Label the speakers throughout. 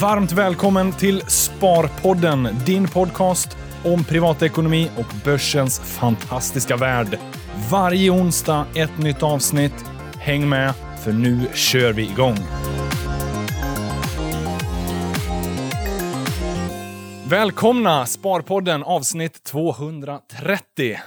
Speaker 1: Varmt välkommen till Sparpodden, din podcast om privatekonomi och börsens fantastiska värld. Varje onsdag ett nytt avsnitt. Häng med, för nu kör vi igång. Välkomna Sparpodden avsnitt 230.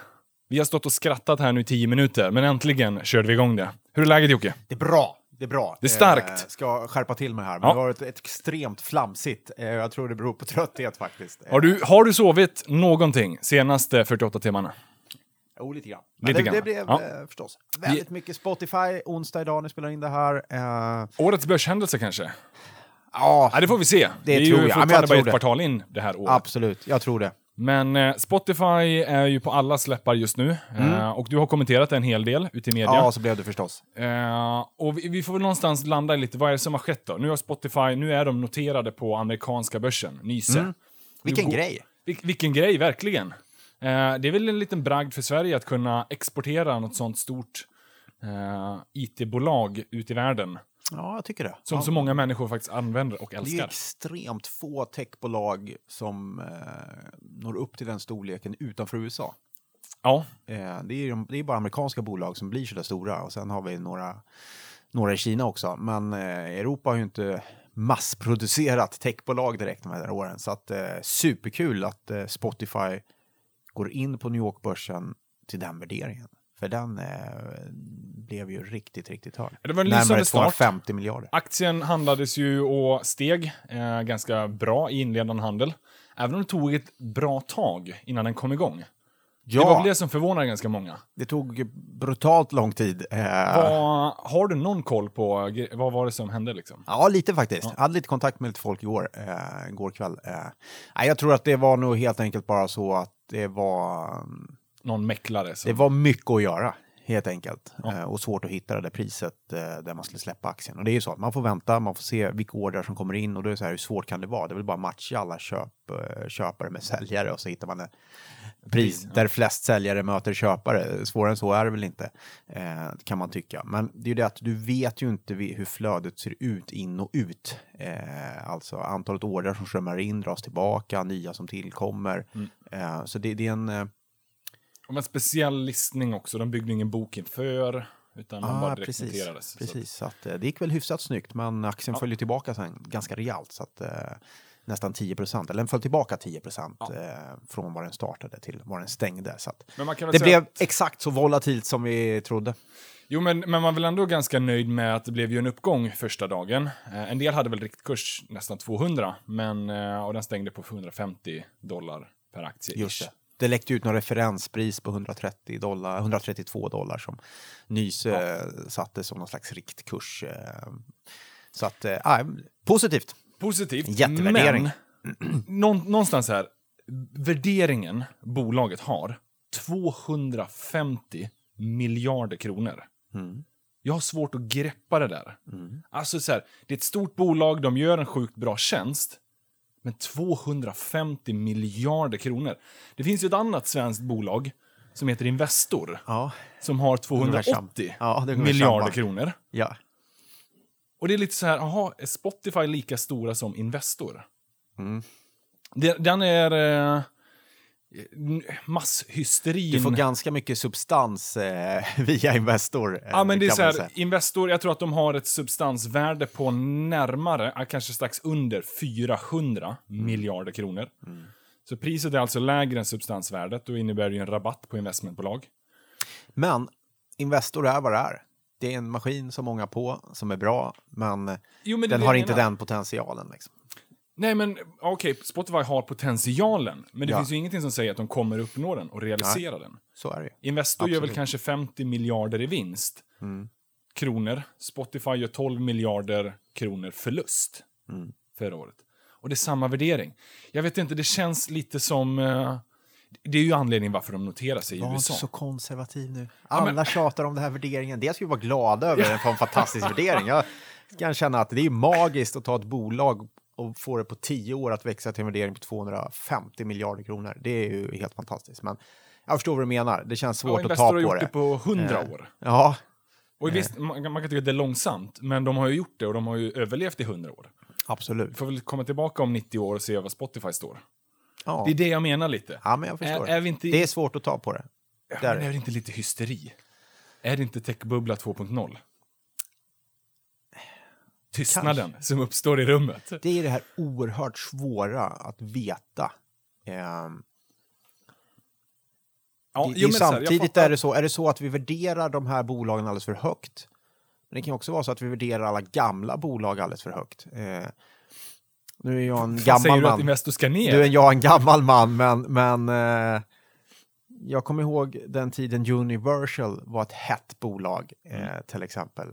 Speaker 1: Vi har stått och skrattat här nu i 10 minuter, men äntligen körde vi igång det. Hur är läget Jocke?
Speaker 2: Det är bra. Det är bra.
Speaker 1: Det är starkt.
Speaker 2: Eh, ska skärpa till mig här. Men
Speaker 1: Ja.
Speaker 2: det har varit ett extremt flamsigt. Eh, jag tror det beror på trötthet faktiskt. Eh,
Speaker 1: Har du, har du sovit någonting senaste 48 timmarna?
Speaker 2: Jo, lite grann.
Speaker 1: Lite
Speaker 2: det,
Speaker 1: grann.
Speaker 2: det blev
Speaker 1: Ja.
Speaker 2: eh, förstås väldigt mycket Spotify. Onsdag idag när vi spelar in det här. Eh,
Speaker 1: Årets börshändelse kanske?
Speaker 2: ja,
Speaker 1: Ja, det får vi se.
Speaker 2: Det
Speaker 1: är
Speaker 2: tror
Speaker 1: ju
Speaker 2: jag. Ja,
Speaker 1: fortfarande
Speaker 2: jag
Speaker 1: bara ett
Speaker 2: det.
Speaker 1: kvartal in det här året.
Speaker 2: absolut. Jag tror det.
Speaker 1: Men eh, Spotify är ju på alla släppar just nu. Eh, och du har kommenterat en hel del ute i media.
Speaker 2: Mm. Ja, så blev det förstås.
Speaker 1: Eh, och vi, vi får väl någonstans landa i lite, vad är det som har skett då? Nu har Spotify, nu är de noterade på amerikanska börsen, Nyse.
Speaker 2: Mm. Vilken grej.
Speaker 1: Vil, vilken grej, verkligen. Eh, det är väl en liten bragd för Sverige att kunna exportera något sånt stort eh, IT-bolag ut i världen.
Speaker 2: Ja, jag tycker det.
Speaker 1: Som
Speaker 2: ja.
Speaker 1: så många människor faktiskt använder och
Speaker 2: Det är
Speaker 1: älskar.
Speaker 2: extremt få techbolag som eh, når upp till den storleken utanför USA.
Speaker 1: Ja,
Speaker 2: Eh, det, är, de- det är bara amerikanska bolag som blir så där stora och sen har vi några, några i Kina också. Men eh, Europa har ju inte massproducerat techbolag direkt de här åren. Så att, eh, superkul att eh, Spotify går in på New York-börsen till den värderingen. För den eh, blev ju riktigt, riktigt hög.
Speaker 1: Det var en
Speaker 2: Närmare
Speaker 1: lysande start.
Speaker 2: 250 miljarder.
Speaker 1: Aktien handlades ju och steg eh, ganska bra i inledande handel. Även om det tog ett bra tag innan den kom igång. Det var
Speaker 2: Ja,
Speaker 1: väl det som förvånade ganska många.
Speaker 2: det tog brutalt lång tid. Eh,
Speaker 1: Vad, har du någon koll på gre- vad var det som hände liksom?
Speaker 2: Ja, lite faktiskt. Jag hade lite kontakt med lite folk igår, eh, igår kväll. Eh, jag tror att det var nog helt enkelt bara så att det var,
Speaker 1: Någon mäklare som...
Speaker 2: det var mycket att göra. Helt enkelt.
Speaker 1: Ja.
Speaker 2: Eh, och svårt att hitta det där priset eh, där man skulle släppa aktien. Och det är ju så att man får vänta, man får se vilka ordrar som kommer in och då är det så här, hur svårt kan det vara? Det är väl bara matcha alla köp, eh, köpare med säljare och så hittar man ett pris
Speaker 1: ja.
Speaker 2: där flest säljare möter köpare. Svårare än så är det väl inte, kan man tycka. Men det är ju det att du vet ju inte hur flödet ser ut in och ut. Alltså antalet ordrar som strömmar in dras tillbaka, nya som tillkommer.
Speaker 1: Mm.
Speaker 2: Så det, det är en...
Speaker 1: Och en speciell listning också, de byggde ingen bok inför. Utan de bara
Speaker 2: ah,
Speaker 1: direkt
Speaker 2: precis,
Speaker 1: noterades. Så att-
Speaker 2: precis. Så att, eh, det gick väl hyfsat snyggt, men aktien
Speaker 1: Ja.
Speaker 2: följde tillbaka sen ganska rejält. Så att, eh, nästan 10 procent, eller den föll tillbaka 10 procent
Speaker 1: Ja.
Speaker 2: eh, från var den startade till var den stängde. Så att, det blev exakt så volatilt som vi trodde.
Speaker 1: Jo, men, men man är väl ändå ganska nöjd med att det blev ju en uppgång första dagen. Eh, en del hade väl riktkurs nästan 200, men, eh, och den stängde på 150 dollar per aktie.
Speaker 2: Just det. Det läckte ut någon referenspris på 130 dollar, 132 dollar som nys eh, satte som någon slags riktkurs. Eh, så att, ah, positivt.
Speaker 1: Positivt,
Speaker 2: Jättevärdering.
Speaker 1: men någon, någonstans här, värderingen bolaget har 250 miljarder kronor.
Speaker 2: Mm.
Speaker 1: Jag har svårt att greppa det där. Alltså så här, det är ett stort bolag, de gör en sjukt bra tjänst. Men 250 miljarder kronor. Det finns ju ett annat svenskt bolag som heter Investor.
Speaker 2: Ja,
Speaker 1: Som har
Speaker 2: Ungefär
Speaker 1: 280
Speaker 2: Ja,
Speaker 1: miljarder kronor.
Speaker 2: ja.
Speaker 1: Och det är lite så här, jaha, är Spotify lika stora som Investor?
Speaker 2: Mm.
Speaker 1: Den är... Masshysterin.
Speaker 2: Du får ganska mycket substans eh, via Investor. Eh,
Speaker 1: Ja, men det är så här. Investor, jag tror att de har ett substansvärde på närmare, kanske strax under 400
Speaker 2: Mm.
Speaker 1: miljarder kronor. Så priset är alltså lägre än substansvärdet och innebär ju en rabatt på investmentbolag.
Speaker 2: Men Investor är vad det är. Det är en maskin som många på, som är bra, men,
Speaker 1: Jo, men det
Speaker 2: den
Speaker 1: det
Speaker 2: har inte den potentialen. Liksom.
Speaker 1: Nej, men okej, Spotify har potentialen, men det
Speaker 2: Ja.
Speaker 1: finns ju ingenting som säger att de kommer uppnå den och realisera den.
Speaker 2: Så är det.
Speaker 1: Investor gör väl
Speaker 2: Absolut.
Speaker 1: kanske 50 miljarder i vinst.
Speaker 2: Mm.
Speaker 1: Kronor. Spotify gör 12 miljarder kronor förlust
Speaker 2: Mm.
Speaker 1: förra året. Och det är samma värdering. Jag vet inte, det känns lite som... eh, det är ju anledningen varför de noterar sig i
Speaker 2: Var
Speaker 1: USA.
Speaker 2: inte så konservativ nu.
Speaker 1: Ja, men-
Speaker 2: Alla tjatar om den här värderingen. Dels ska vi vara glada över den, för en fantastisk värdering. Jag kan känna att det är magiskt att ta ett bolag och få det på tio år att växa till en värdering på 250 miljarder kronor. Det är ju helt fantastiskt. Men jag förstår vad du menar. Det känns
Speaker 1: Ja,
Speaker 2: svårt att
Speaker 1: Investor
Speaker 2: ta
Speaker 1: har
Speaker 2: på
Speaker 1: gjort
Speaker 2: det.
Speaker 1: det på 100
Speaker 2: Eh,
Speaker 1: år.
Speaker 2: Ja,
Speaker 1: Och visst, man, man kan tycka att det är långsamt, men de har ju gjort det och de har ju överlevt i 100 år.
Speaker 2: Absolut.
Speaker 1: Vi får väl komma tillbaka om 90 år och se vad Spotify står.
Speaker 2: Ja.
Speaker 1: Det är det jag menar lite.
Speaker 2: ja, men jag förstår.
Speaker 1: Är, är inte,
Speaker 2: Det är svårt att ta på det.
Speaker 1: ja, är det inte lite hysteri? Är det inte techbubbla 2.0? Tystnaden som uppstår i rummet.
Speaker 2: Det är det här oerhört svåra att veta. Ehm,
Speaker 1: Ja,
Speaker 2: det, det är
Speaker 1: här,
Speaker 2: samtidigt är det så, är det så att vi värderar de här bolagen alldeles för högt. Men det kan också vara så att vi värderar alla gamla bolag alldeles för högt. Eh, nu är jag en
Speaker 1: Vad säger
Speaker 2: gammal
Speaker 1: du att
Speaker 2: man.
Speaker 1: Ska ner?
Speaker 2: Nu är jag en gammal man, men, men eh, jag kommer ihåg den tiden Universal var ett hett bolag, eh,
Speaker 1: Mm.
Speaker 2: till exempel.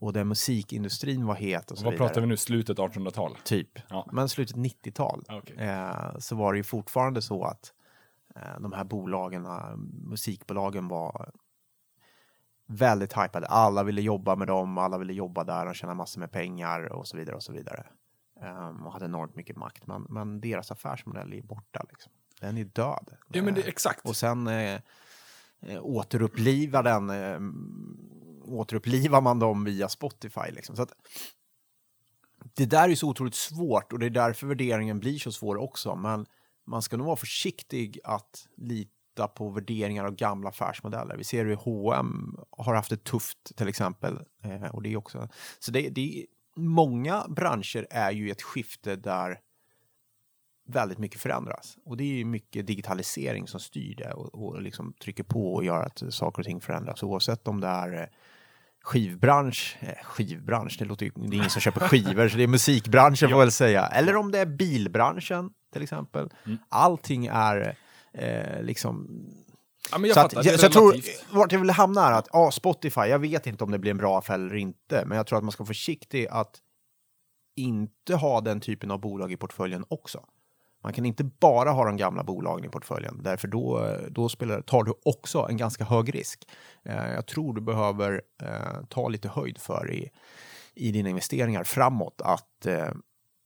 Speaker 2: Och där musikindustrin var het och så
Speaker 1: Vad
Speaker 2: vidare.
Speaker 1: pratar vi nu? Slutet 1800-tal?
Speaker 2: Typ.
Speaker 1: Ja.
Speaker 2: Men slutet 90-tal
Speaker 1: Ja, okej.
Speaker 2: eh, så var det ju fortfarande så att eh, de här bolagen, eh, musikbolagen var väldigt hypade. Alla ville jobba med dem, alla ville jobba där och tjäna massor med pengar och så vidare och så vidare. Um, och hade enormt mycket makt. Men, men deras affärsmodell är borta. Liksom. Den är död.
Speaker 1: Ja, men det,
Speaker 2: Eh,
Speaker 1: exakt.
Speaker 2: och sen eh, eh, återupplivar den, eh, återupplivar man dem via Spotify. Liksom. Så att, det där är så otroligt svårt och det är därför värderingen blir så svår också. Men man ska nog vara försiktig att lita på värderingar av gamla affärsmodeller. Vi ser hur H&M har haft det tufft till exempel. Eh, och det är också, så det, det är, många branscher är ju i ett skifte där väldigt mycket förändras. Och det är ju mycket digitalisering som styr det och, och liksom trycker på och gör att saker och ting förändras. Oavsett om det är eh, skivbransch, eh, skivbransch, det låter ju, det är ingen som köper skivor så det är musikbranschen får jag väl säga. Eller om det är bilbranschen till exempel.
Speaker 1: Mm.
Speaker 2: Allting är eh, liksom
Speaker 1: ja, jag
Speaker 2: så,
Speaker 1: fattar,
Speaker 2: att, jag, så jag tror, vart jag vill hamna är att ja, Spotify, jag vet inte om det blir en bra affär eller inte, men jag tror att man ska vara försiktig att inte ha den typen av bolag i portföljen också. Man kan inte bara ha de gamla bolagen i portföljen, därför då, då spelar, tar du också en ganska hög risk. Eh, jag tror du behöver eh, ta lite höjd för i, i dina investeringar framåt att eh,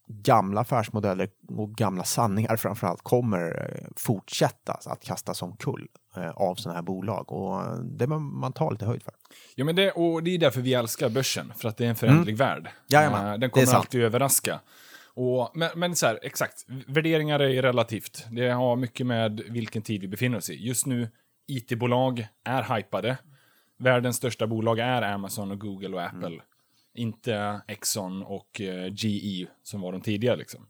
Speaker 2: gamla affärsmodeller och gamla sanningar framförallt kommer eh, fortsätta att kastas omkull eh, av sådana här bolag och eh, det behöver man ta lite höjd för.
Speaker 1: Ja, men det, och det är därför vi älskar börsen, för att det är en föränderlig värld.
Speaker 2: Mm. Jajamän,
Speaker 1: Eh, Den kommer alltid överraska. Och, men, men så här, exakt, värderingar är relativt. Det har mycket med vilken tid vi befinner oss i. Just nu, it-bolag är hypade. Världens största bolag är Amazon och Google och Apple.
Speaker 2: Mm.
Speaker 1: Inte Exxon och eh, GE som var de tidigare. Liksom.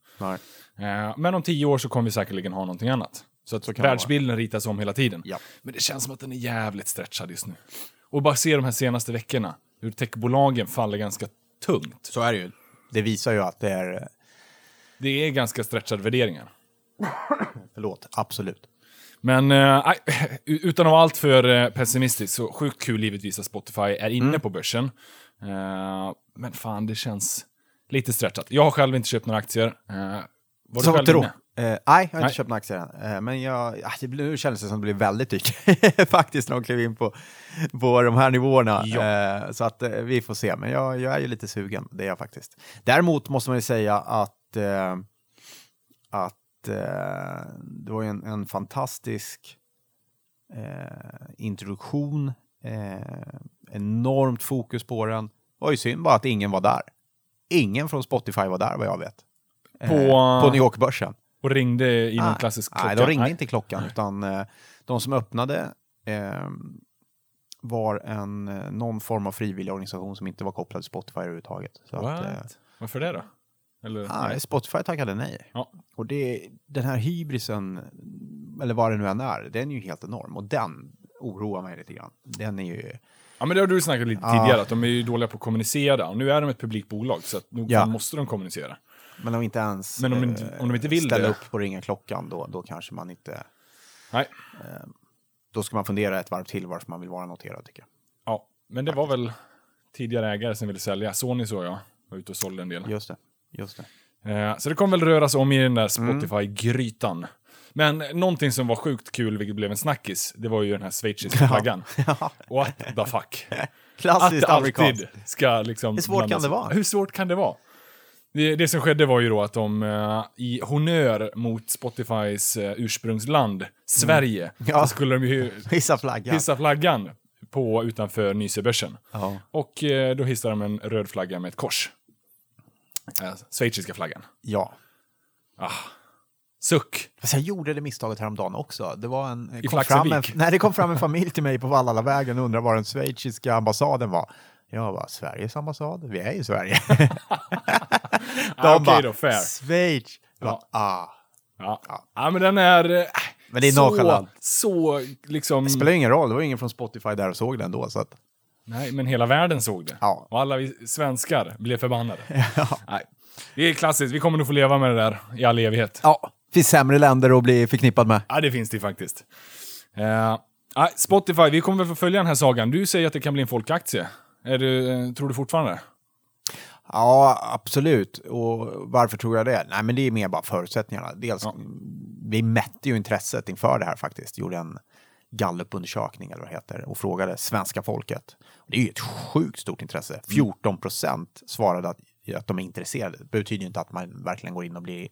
Speaker 1: Eh, men om tio år så kommer vi säkerligen ha någonting annat. Så att
Speaker 2: Så
Speaker 1: världsbilden ritas om hela tiden.
Speaker 2: Ja.
Speaker 1: Men det känns som att den är jävligt stretchad just nu. Och bara se de här senaste veckorna, hur techbolagen faller ganska tungt.
Speaker 2: Så är det ju. Det visar ju att det är,
Speaker 1: Det är ganska stretchade värderingar.
Speaker 2: förlåt, absolut.
Speaker 1: Men eh, utan att vara allt för eh, pessimistisk, så sjukt kul givetvis att Spotify är inne
Speaker 2: Mm.
Speaker 1: på börsen. Eh, men fan, det känns lite stretchat. Jag har själv inte köpt några aktier. Eh, var du
Speaker 2: Så
Speaker 1: själv
Speaker 2: tro.
Speaker 1: inne?
Speaker 2: Eh, nej, jag har inte
Speaker 1: Nej.
Speaker 2: köpt några aktier än. Eh, men jag, ja, det nu känns det som det blir väldigt dyrt faktiskt när de klev in på, på de här nivåerna.
Speaker 1: Ja.
Speaker 2: Eh, så att vi får se, men jag, jag är ju lite sugen, det är jag faktiskt. Däremot måste man ju säga att, eh, att eh, det var en, en fantastisk eh, introduktion, eh, enormt fokus på den. Det var ju synd bara att ingen var där. Ingen från Spotify var där vad jag vet. Eh,
Speaker 1: På-
Speaker 2: på New York-börsen.
Speaker 1: Och ringde i någon
Speaker 2: Nej.
Speaker 1: klassisk klocka?
Speaker 2: Nej, de ringde inte i klockan, utan eh, de som öppnade var en, någon form av frivillig organisation som inte var kopplad till Spotify överhuvudtaget. Så att,
Speaker 1: What? Varför det då? Eller,
Speaker 2: nej, Spotify tackade nej.
Speaker 1: Ja.
Speaker 2: Och det, den här hybrisen, eller vad det nu än är, den är ju helt enorm. Och den oroar mig lite grann. Den är ju...
Speaker 1: Ja, men det har du snackat lite
Speaker 2: Ja.
Speaker 1: tidigare, att de är ju dåliga på att kommunicera. Och nu är de ett publikt bolag, så nog
Speaker 2: Ja.
Speaker 1: måste de kommunicera.
Speaker 2: Men om inte ens
Speaker 1: Men om de inte-
Speaker 2: eh,
Speaker 1: om de inte vill
Speaker 2: ställer
Speaker 1: det.
Speaker 2: upp på ringa klockan, då, då kanske man inte...
Speaker 1: Nej.
Speaker 2: Då ska man fundera ett varv till varför man vill vara noterad, tycker jag.
Speaker 1: Ja, men det var väl tidigare ägare som ville sälja. Sony såg jag, var ute och sålde en del.
Speaker 2: Just det. Just det.
Speaker 1: Eh, så det kommer väl röras om i den där Spotify-grytan. Men någonting som var sjukt kul, vilket blev en snackis, det var ju den här schweiziska flaggan. What the fuck? Att
Speaker 2: Klassiskt
Speaker 1: alltid
Speaker 2: amerikanskt.
Speaker 1: ska liksom...
Speaker 2: Hur svårt kan det vara?
Speaker 1: Hur svårt kan det vara? Det, det som skedde var ju då att de eh, i honör mot Spotifys eh, ursprungsland, Sverige,
Speaker 2: Mm. Ja.
Speaker 1: så skulle de ju
Speaker 2: Hissa flaggan.
Speaker 1: hissa flaggan på, utanför Nysebörsen.
Speaker 2: Ja.
Speaker 1: Och eh, då hissade de en röd flagga med ett kors. Eh, schweiziska flaggan.
Speaker 2: Ja.
Speaker 1: Ah. Suck.
Speaker 2: Fast jag gjorde det misstaget häromdagen också. Det, var en,
Speaker 1: I
Speaker 2: kom fram en, nej, det kom fram en familj till mig på Vallallavägen och undrade var den schweiziska ambassaden var. Jag bara, Sveriges ambassad? Vi är i Sverige.
Speaker 1: Ah, Okej då, fair.
Speaker 2: Schweiz. Jag
Speaker 1: Ja.
Speaker 2: bara, ah.
Speaker 1: Ja. ja, men den är... eh,
Speaker 2: Men det är
Speaker 1: så,
Speaker 2: nonchalant.
Speaker 1: så liksom...
Speaker 2: Det spelar ingen roll, det var ingen från Spotify där och såg den då. Så att,
Speaker 1: Nej, men hela världen såg det.
Speaker 2: Ja.
Speaker 1: Och alla vi svenskar blev förbannade. Nej. Det är klassiskt, vi kommer nog få leva med det där i all evighet.
Speaker 2: ja, finns sämre länder att bli förknippad med.
Speaker 1: Ja, det finns det faktiskt. Uh, Spotify, vi kommer väl få följa den här sagan. Du säger att det kan bli en folkaktie. Du, eh, tror du fortfarande?
Speaker 2: Ja, absolut. Och varför tror jag det? Nej, men det är mer bara förutsättningarna. Dels,
Speaker 1: Ja.
Speaker 2: vi mätte ju intresset inför det här faktiskt. Gjorde en gallupundersökning eller vad det heter och frågade svenska folket. Det är ju ett sjukt stort intresse. 14 procent svarade att, att de är intresserade. Det betyder ju inte att man verkligen går in och blir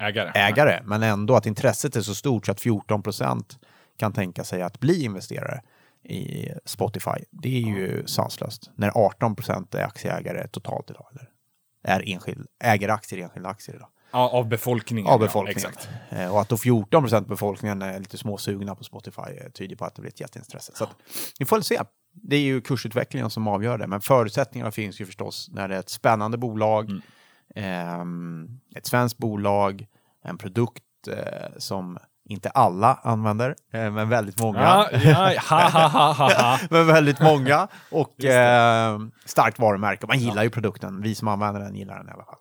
Speaker 1: Ägare?
Speaker 2: ägare, men ändå att intresset är så stort så att 14 procent kan tänka sig att bli investerare i Spotify. Det är ju sanslöst. När 18 procent är aktieägare totalt idag. Eller är enskild, äger aktier i enskilda aktier idag.
Speaker 1: Ja, av befolkningen.
Speaker 2: Av
Speaker 1: ja,
Speaker 2: befolkningen.
Speaker 1: exakt.
Speaker 2: Eh, Och att då 14 procent av befolkningen är lite småsugna på Spotify eh, tyder på att det blir ett jätteintresse. Så att, vi får väl se. Det är ju kursutvecklingen som avgör det, men förutsättningarna finns ju förstås när det är ett spännande bolag,
Speaker 1: Mm.
Speaker 2: ehm, ett svenskt bolag, en produkt eh, som inte alla använder, eh, men väldigt många.
Speaker 1: Ja, ja, ha, ha, ha,
Speaker 2: men väldigt många. Och eh, starkt varumärke. Man gillar ju produkten. Vi som använder den gillar den i alla fall.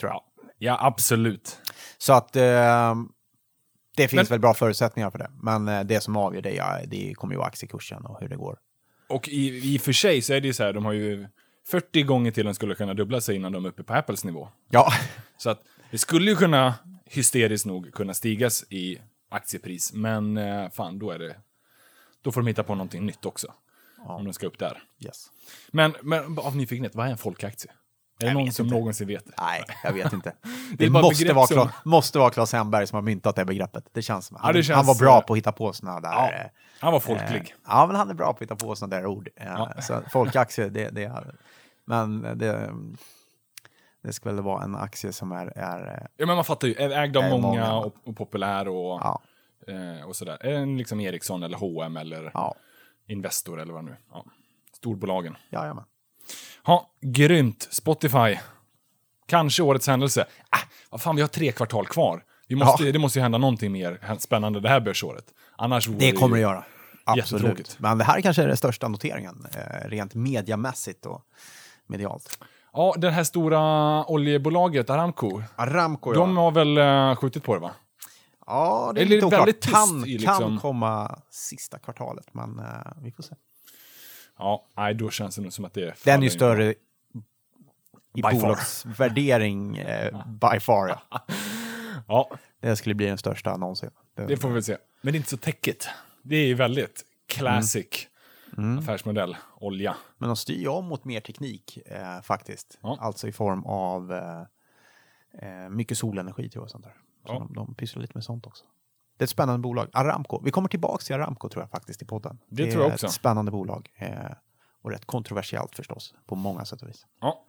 Speaker 2: Tror jag.
Speaker 1: Ja, ja, absolut.
Speaker 2: Så att eh, det finns
Speaker 1: Men-
Speaker 2: väl bra förutsättningar för det. Men eh, det som avgör det, ja, det kommer ju vara aktiekursen och hur det går.
Speaker 1: Och i, i och för sig så är det ju så här, de har ju 40 gånger till de skulle kunna dubbla sig innan de är uppe på Apples nivå.
Speaker 2: Ja,
Speaker 1: Så att det skulle ju kunna, hysteriskt nog, kunna stigas i aktiepris. Men eh, fan, då är det... Då får de hitta på någonting nytt också. Om de ska upp där.
Speaker 2: yes.
Speaker 1: Men, men av nyfikenhet, vad är en folkaktie? Är det
Speaker 2: Jag
Speaker 1: någon som
Speaker 2: inte.
Speaker 1: någonsin vet det?
Speaker 2: Nej, jag vet inte.
Speaker 1: Det
Speaker 2: Det, måste, vara
Speaker 1: som-
Speaker 2: Claes, måste vara Claes Hemberg som har myntat det begreppet. Det känns som. Han,
Speaker 1: det känns,
Speaker 2: han var bra
Speaker 1: eh,
Speaker 2: på att hitta på sådana där...
Speaker 1: Ja,
Speaker 2: eh,
Speaker 1: han var folklig.
Speaker 2: Eh, ja, men han är bra på att hitta på sådana där ord. Eh,
Speaker 1: Ja.
Speaker 2: Så folkaktie, det, det är... Men det, det ska väl vara en aktie som är... är
Speaker 1: Ja, men man fattar ju. Ägd av många,
Speaker 2: många.
Speaker 1: och, och populär och,
Speaker 2: ja,
Speaker 1: eh, och sådär. Är en liksom Ericsson eller H&M eller
Speaker 2: ja,
Speaker 1: Investor eller vad nu. Ja. Storbolagen.
Speaker 2: jajamän.
Speaker 1: Ja, grymt. Spotify. Kanske årets händelse. Ah, vad fan, vi har tre kvartal kvar. Vi måste,
Speaker 2: Ja.
Speaker 1: Det måste ju hända någonting mer spännande det här börsåret. Annars vore
Speaker 2: Det kommer det
Speaker 1: ju-
Speaker 2: göra. Absolut. Men det här kanske är den största noteringen, eh, rent mediamässigt och medialt.
Speaker 1: Ja, det här stora oljebolaget Aramco.
Speaker 2: Aramco,
Speaker 1: De har väl uh, skjutit på det, va?
Speaker 2: Ja, det är
Speaker 1: Eller
Speaker 2: lite oklart.
Speaker 1: väldigt tyst
Speaker 2: Kan,
Speaker 1: i liksom-
Speaker 2: kan komma sista kvartalet, men eh, vi får se.
Speaker 1: Ja, nej, då känns det nog som att det
Speaker 2: Den är ju större i
Speaker 1: By
Speaker 2: bolagsvärdering eh, by far. Ja.
Speaker 1: Ja,
Speaker 2: Det skulle bli den största någonsin.
Speaker 1: det får vi väl se. Men det är inte så täckigt. Det är ju väldigt classic
Speaker 2: Mm.
Speaker 1: affärsmodell, olja.
Speaker 2: Men de styr ju om mot mer teknik eh, faktiskt.
Speaker 1: Ja.
Speaker 2: Alltså i form av eh, eh, mycket solenergi tror jag. och Sånt där. Så
Speaker 1: Ja.
Speaker 2: de, de pysslar lite med sånt också. Det är ett spännande bolag. Aramco. Vi kommer tillbaka till Aramco tror jag faktiskt i podden.
Speaker 1: Det tror jag
Speaker 2: är
Speaker 1: också.
Speaker 2: ett spännande bolag. Eh, och rätt kontroversiellt förstås, på många sätt och vis.
Speaker 1: Ja.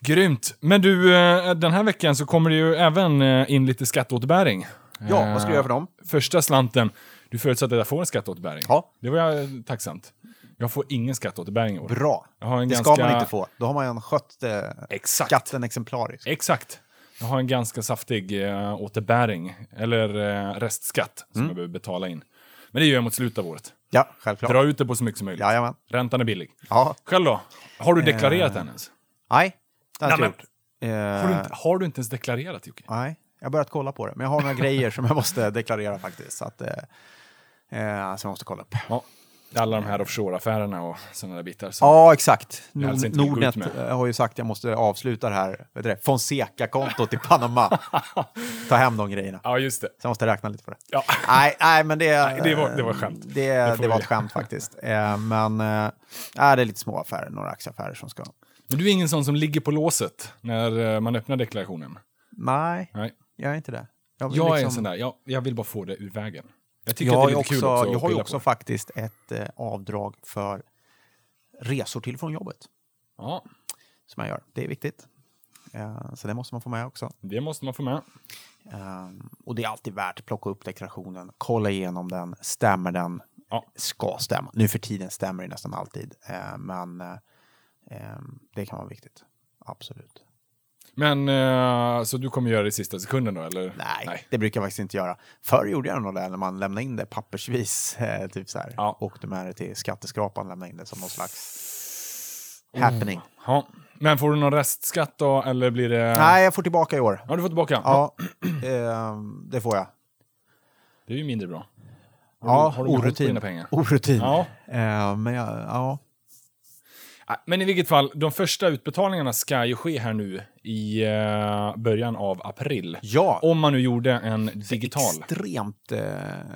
Speaker 1: Grymt. Men du, eh, den här veckan så kommer det ju även eh, in lite skatteåterbäring.
Speaker 2: Ja, vad ska du göra för dem?
Speaker 1: Första slanten. Du förutsatte att jag får en skatteåterbäring.
Speaker 2: Ja.
Speaker 1: Det var jag tacksamt. Jag får ingen skatteåterbäring i år.
Speaker 2: Bra. Det
Speaker 1: ganska...
Speaker 2: ska man inte få. Då har man skött eh,
Speaker 1: Exakt.
Speaker 2: skatten exemplariskt.
Speaker 1: Exakt. Jag har en ganska saftig eh, återbäring, eller eh, restskatt, som
Speaker 2: Mm.
Speaker 1: jag behöver betala in. Men det gör jag mot slutet av året.
Speaker 2: Ja, självklart.
Speaker 1: Dra ut det på så mycket som möjligt.
Speaker 2: Jajamän.
Speaker 1: Räntan är billig.
Speaker 2: Ja.
Speaker 1: Själv då? Har du deklarerat
Speaker 2: Eh,
Speaker 1: än ens?
Speaker 2: Nej, det har jag
Speaker 1: Nej,
Speaker 2: inte gjort. Eh,
Speaker 1: Har du, inte, har du inte ens deklarerat Jocke?
Speaker 2: Nej, jag har börjat kolla på det. Men jag har några grejer som jag måste deklarera faktiskt. Så att, eh, eh, som jag måste kolla upp.
Speaker 1: Ja. Alla de här offshore-affärerna och sådana där bitar.
Speaker 2: Ja, exakt. Nord, Nordnet har ju sagt att jag måste avsluta det här det, Fonseca-kontot i Panama. Ta hem de grejerna.
Speaker 1: ja, just det.
Speaker 2: Så jag måste räkna lite på det.
Speaker 1: Ja.
Speaker 2: Nej, nej men det,
Speaker 1: Nej, det var- det var skämt.
Speaker 2: Det,
Speaker 1: Det
Speaker 2: det, var
Speaker 1: vi-
Speaker 2: ett skämt faktiskt. Eh, men nej, det är lite små affärer, några aktieaffärer som ska...
Speaker 1: Men du är ingen sån som ligger på låset när eh, man öppnar deklarationen?
Speaker 2: Nej,
Speaker 1: Nej.
Speaker 2: jag är inte det. Jag,
Speaker 1: Jag är en
Speaker 2: liksom-
Speaker 1: sån där, jag, jag vill bara få det ur vägen. Jag
Speaker 2: Jag, har också,
Speaker 1: också
Speaker 2: jag har ju också
Speaker 1: på.
Speaker 2: faktiskt ett eh, avdrag för resor till från jobbet.
Speaker 1: Ja,
Speaker 2: Som jag gör. Det är viktigt. Eh, så det måste man få med också.
Speaker 1: Det måste man få med.
Speaker 2: Um, och det är alltid värt att plocka upp deklarationen, kolla igenom den, stämmer den?
Speaker 1: Ja.
Speaker 2: Ska stämma. Nu för tiden stämmer det nästan alltid, uh, men uh, um, det kan vara viktigt. Absolut.
Speaker 1: Men, eh, så du kommer göra det i sista sekunden då, eller?
Speaker 2: Nej, det brukar jag faktiskt inte göra. Förr gjorde jag nog det när man lämnade in det pappersvis, eh, typ så här.
Speaker 1: Ja.
Speaker 2: Åkte med det till skatteskrapan, lämnade in det som någon slags happening.
Speaker 1: Ja. Men får du någon restskatt då, eller blir det...
Speaker 2: Nej, jag får tillbaka i år.
Speaker 1: Ja, du får tillbaka?
Speaker 2: Ja, eh, det får jag.
Speaker 1: Det är ju mindre bra. Har
Speaker 2: Ja,
Speaker 1: du, har du
Speaker 2: orutin.
Speaker 1: pengar?
Speaker 2: Orutin.
Speaker 1: Ja.
Speaker 2: Eh, men jag, ja.
Speaker 1: Nej, Men i vilket fall, de första utbetalningarna ska ju ske här nu i eh, början av april.
Speaker 2: Ja,
Speaker 1: Om man nu gjorde en digital.
Speaker 2: extremt... Eh,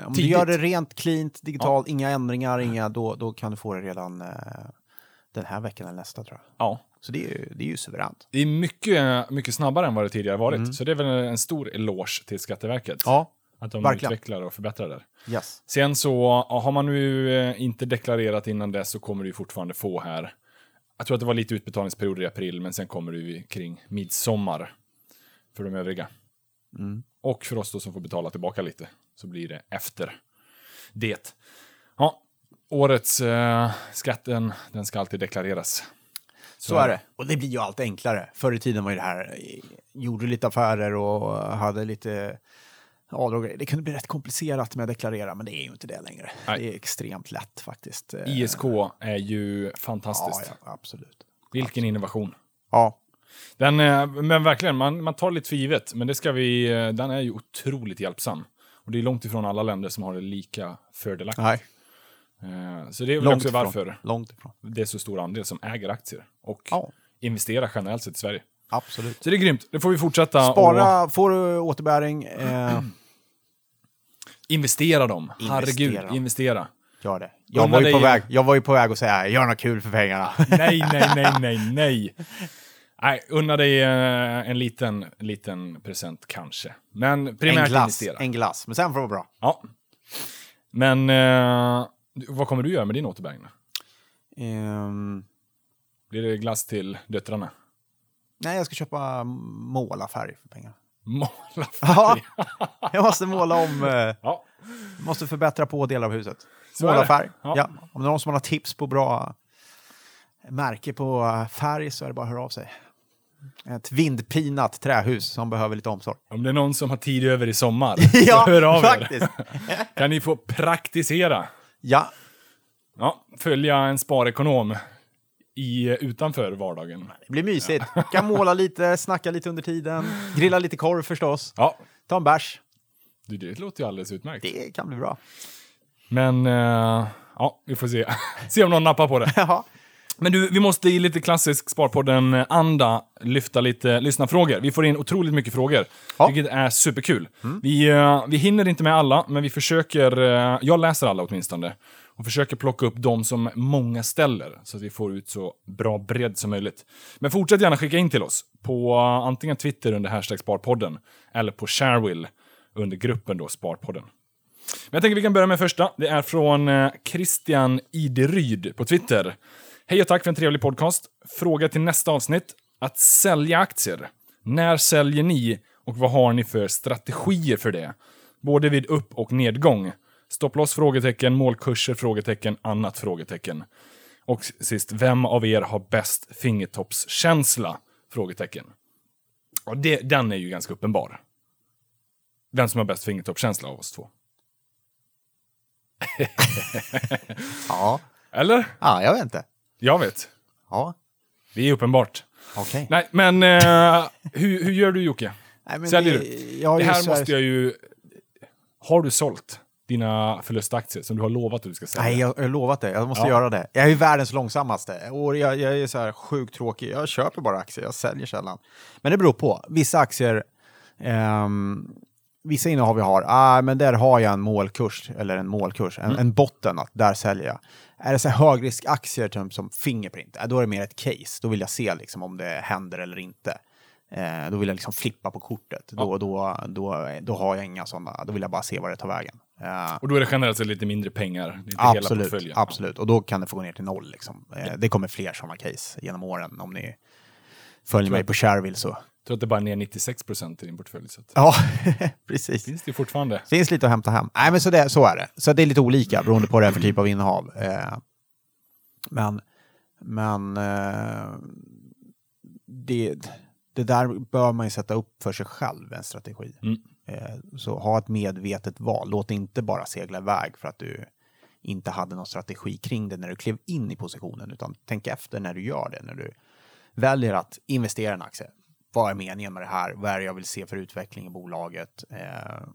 Speaker 2: om du
Speaker 1: Tidigt.
Speaker 2: gör det rent, cleant, digitalt, inga ändringar, inga, då, då kan du få det redan eh, den här veckan eller nästa tror jag.
Speaker 1: Ja.
Speaker 2: Så det är ju, det är ju suveränt.
Speaker 1: Det är mycket, mycket snabbare än vad det tidigare varit.
Speaker 2: Mm.
Speaker 1: Så det är väl en stor eloge till Skatteverket.
Speaker 2: Ja,
Speaker 1: att de
Speaker 2: verkligen.
Speaker 1: utvecklar och förbättrar där.
Speaker 2: yes.
Speaker 1: Sen så, ja, har man nu eh, inte deklarerat innan dess så kommer du fortfarande få här. Jag tror att det var lite utbetalningsperioder i april, men sen kommer du ju kring midsommar för de övriga.
Speaker 2: Mm.
Speaker 1: Och för oss då som får betala tillbaka lite, så blir det efter det. Ja, årets eh, skatten, den ska alltid deklareras.
Speaker 2: Så är det. Och det blir ju allt enklare. Förr i tiden var ju det här, eh, gjorde lite affärer och hade lite avdrag. och. Det kunde bli rätt komplicerat med att deklarera, men det är ju inte det längre.
Speaker 1: Nej.
Speaker 2: Det är extremt lätt faktiskt. Eh,
Speaker 1: ISK är ju
Speaker 2: Ja,
Speaker 1: fantastiskt.
Speaker 2: ja, absolut.
Speaker 1: Vilken innovation.
Speaker 2: Ja,
Speaker 1: Den, eh, men verkligen, man, man tar lite för givet, men det ska vi, eh, den är ju otroligt hjälpsam. Och det är långt ifrån alla länder som har det lika fördelaktigt.
Speaker 2: nej.
Speaker 1: Så det är väl
Speaker 2: Långt
Speaker 1: också
Speaker 2: ifrån.
Speaker 1: varför
Speaker 2: Långt ifrån.
Speaker 1: det är så stor andel som äger aktier och
Speaker 2: Ja,
Speaker 1: investerar generellt sett i Sverige.
Speaker 2: absolut.
Speaker 1: Så det är grymt, det får vi fortsätta och
Speaker 2: Spara, får du återbäring, eh,
Speaker 1: investera dem.
Speaker 2: Investera
Speaker 1: Herregud,
Speaker 2: dem.
Speaker 1: investera.
Speaker 2: gör det. Jag var, ju på väg, jag var ju på väg att säga, gör något kul för pengarna.
Speaker 1: Nej, nej, nej, nej, nej. Nej, unna dig eh, en liten, liten present kanske. Men primärt
Speaker 2: en glass,
Speaker 1: investera.
Speaker 2: en glass, men sen får det vara bra.
Speaker 1: Ja. Men eh, vad kommer du göra med din återbäring?
Speaker 2: Ehm,
Speaker 1: Blir det glass till döttrarna?
Speaker 2: nej, jag ska köpa målarfärg för pengar.
Speaker 1: Måla
Speaker 2: Ja,
Speaker 1: färg.
Speaker 2: jag måste måla om, eh,
Speaker 1: Ja.
Speaker 2: måste förbättra på delar av huset.
Speaker 1: Så
Speaker 2: Måla färg.
Speaker 1: Ja.
Speaker 2: Ja. Om det är någon som har tips på bra märke på eh, färg så är det bara att höra av sig. Ett vindpinat trähus som behöver lite omsorg.
Speaker 1: Om det är någon som har tid över i sommar,
Speaker 2: Ja,
Speaker 1: så hör av er.
Speaker 2: faktiskt.
Speaker 1: Kan ni få praktisera.
Speaker 2: Ja,
Speaker 1: Ja, följa en sparekonom i, utanför vardagen.
Speaker 2: det blir mysigt. Kan måla lite, snacka lite under tiden, grilla lite korv förstås,
Speaker 1: Ja,
Speaker 2: ta en bärs.
Speaker 1: du, det låter ju alldeles utmärkt.
Speaker 2: Det kan bli bra.
Speaker 1: Men, eh, ja, vi får se. se om någon nappar på det.
Speaker 2: Ja,
Speaker 1: Men du, vi måste i lite klassisk Sparpodden-anda lyfta lite lyssnarfrågor. Vi får in otroligt mycket frågor,
Speaker 2: Ja.
Speaker 1: vilket är superkul. Vi, eh, vi hinner inte med alla, men vi försöker, eh, jag läser alla åtminstone, och försöker plocka upp de som många ställer, så att vi får ut så bra bredd som möjligt. Men fortsätt gärna skicka in till oss på eh, antingen Twitter under hashtag Sparpodden, eller på Sharewill under gruppen då, Sparpodden. Men jag tänker vi kan börja med första. Det är från eh, Christian Ideryd på Twitter. Hej och tack för en trevlig podcast. Fråga till nästa avsnitt. Att sälja aktier. När säljer ni och vad har ni för strategier för det? Både vid upp och nedgång. Stopploss? Frågetecken. Målkurser? Frågetecken. Annat? Frågetecken. Och sist, vem av er har bäst fingertoppskänsla? Frågetecken. Och det, den är ju ganska uppenbar. Vem som har bäst fingertoppskänsla av oss två.
Speaker 2: ja.
Speaker 1: Eller?
Speaker 2: ja jag vet inte.
Speaker 1: Jag vet.
Speaker 2: Ja,
Speaker 1: Det är uppenbart.
Speaker 2: okej.
Speaker 1: Nej, men eh, hur, hur gör du Jocke?
Speaker 2: Nej,
Speaker 1: Säljer
Speaker 2: det-
Speaker 1: du? Det här- måste jag ju... Har du sålt dina förlustaktier som du har lovat att du ska sälja?
Speaker 2: Nej, jag har lovat det. Jag måste
Speaker 1: Ja.
Speaker 2: göra det. Jag är ju världens långsammaste. Och jag, jag är så här sjukt tråkig. Jag köper bara aktier, jag säljer sällan. Men det beror på. Vissa aktier, ehm, vissa innehav jag har, ah, men där har jag en målkurs, eller en målkurs, en, en botten, att där säljer jag. Är det så högriskaktier typ som Fingerprint, eh, då är det mer ett case. Då vill jag se liksom, om det händer eller inte. Eh, då vill jag liksom flippa på kortet. Då, då, då, då har jag inga sådana, då vill jag bara se vad det tar vägen. Eh,
Speaker 1: Och då är det generellt sett lite mindre pengar. Är inte hela
Speaker 2: Absolut, absolut. Och då kan det få gå ner till noll. Liksom. Eh, Det kommer fler sådana case genom åren. Om ni följer mig på Shareville så...
Speaker 1: Jag tror att det bara är ner 96 procent i din portfölj. Så att
Speaker 2: Ja, precis.
Speaker 1: finns det fortfarande.
Speaker 2: Finns lite att hämta hem. Nej, men så, det, så är det. Så det är lite olika beroende på vad det är för typ av innehav. Eh, men men eh, det, det där bör man ju sätta upp för sig själv, en strategi.
Speaker 1: Mm.
Speaker 2: Eh, så ha ett medvetet val. Låt inte bara segla iväg för att du inte hade någon strategi kring det när du klev in i positionen, utan tänk efter när du gör det, när du väljer att investera i en aktie. Vad är meningen med det här? Vad är det jag vill se för utveckling i bolaget? Eh,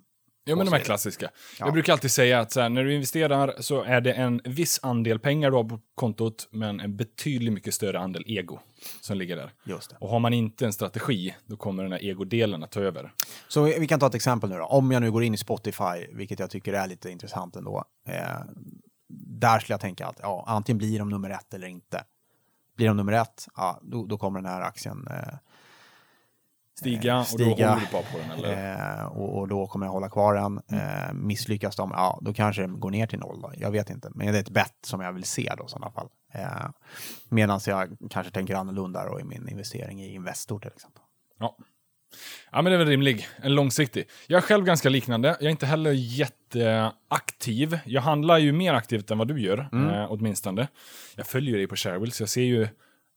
Speaker 1: Ja, men de här klassiska.
Speaker 2: Ja.
Speaker 1: Jag brukar alltid säga att här, när du investerar så är det en viss andel pengar du har på kontot, men en betydligt mycket större andel ego som ligger där.
Speaker 2: just det.
Speaker 1: Och har man inte en strategi, då kommer den här egodelen att ta över.
Speaker 2: Så vi vi kan ta ett exempel nu då. Om jag nu går in i Spotify, vilket jag tycker är lite intressant ändå. Eh, där skulle jag tänka att ja, antingen blir de nummer ett eller inte. Blir de nummer ett, ja, då, då kommer den här aktien eh,
Speaker 1: Stiga, och
Speaker 2: stiga.
Speaker 1: då håller du bara på den, eller?
Speaker 2: eh, och, och då kommer jag hålla kvar den.
Speaker 1: Mm.
Speaker 2: Eh, misslyckas de, ja, då kanske den går ner till noll. Då. Jag vet inte, men det är ett bett som jag vill se då i sådana fall. Eh, Medan jag kanske tänker annorlunda då i min investering i Investor till exempel.
Speaker 1: Ja. Ja, men det är väl rimlig. En långsiktig. Jag är själv ganska liknande. Jag är inte heller jätteaktiv. Jag handlar ju mer aktivt än vad du gör,
Speaker 2: Mm.
Speaker 1: eh, åtminstone. Jag följer dig på Sharewill, så jag ser ju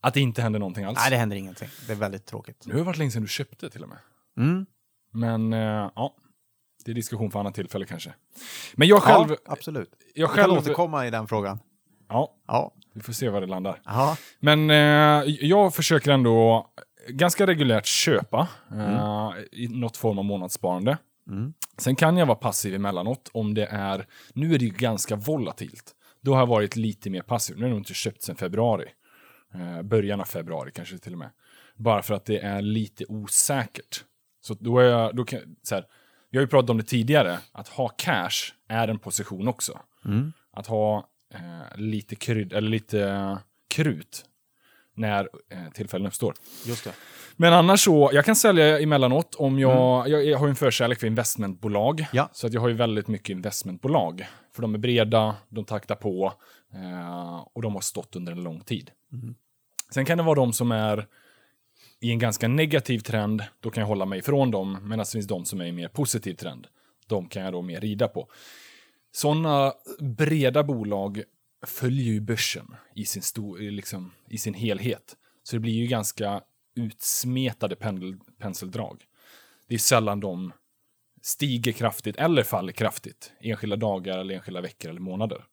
Speaker 1: att det inte händer någonting alls.
Speaker 2: Nej, det händer ingenting. Det är väldigt tråkigt.
Speaker 1: Nu har det varit länge sedan du köpte till och med.
Speaker 2: Mm.
Speaker 1: Men eh, ja, det är diskussion för annat tillfälle kanske. Men jag själv...
Speaker 2: ja, absolut.
Speaker 1: jag
Speaker 2: Vi kan
Speaker 1: själv
Speaker 2: återkomma i den frågan.
Speaker 1: ja,
Speaker 2: Ja.
Speaker 1: vi får se var det landar.
Speaker 2: Aha.
Speaker 1: Men eh, jag försöker ändå ganska reguljärt köpa eh, i något form av månadssparande.
Speaker 2: Mm.
Speaker 1: Sen kan jag vara passiv emellanåt om det är... Nu är det ju ganska volatilt. Då har jag varit lite mer passiv. Nu har jag nog inte köpt sedan februari. Eh, början av februari kanske till och med. Bara för att det är lite osäkert. Så då är jag... Då kan, så här, vi har ju pratat om det tidigare, att ha cash är en position också.
Speaker 2: Mm.
Speaker 1: Att ha eh, lite krydd, eller lite krut när eh, tillfällen uppstår.
Speaker 2: Just det.
Speaker 1: Men annars så, jag kan sälja emellanåt om jag, jag, jag har ju en förkärlek för investmentbolag.
Speaker 2: Ja.
Speaker 1: Så att jag har ju väldigt mycket investmentbolag. För de är breda, de taktar på och de har stått under en lång tid. Sen kan det vara de som är i en ganska negativ trend, då kan jag hålla mig ifrån dem. Medan det finns de som är i en mer positiv trend. De kan jag då mer rida på. Sådana breda bolag följer ju börsen i sin, stor, i liksom, i sin helhet. Så det blir ju ganska utsmetade pendel, penseldrag. Det är sällan de stiger kraftigt eller faller kraftigt enskilda dagar eller enskilda veckor eller månader.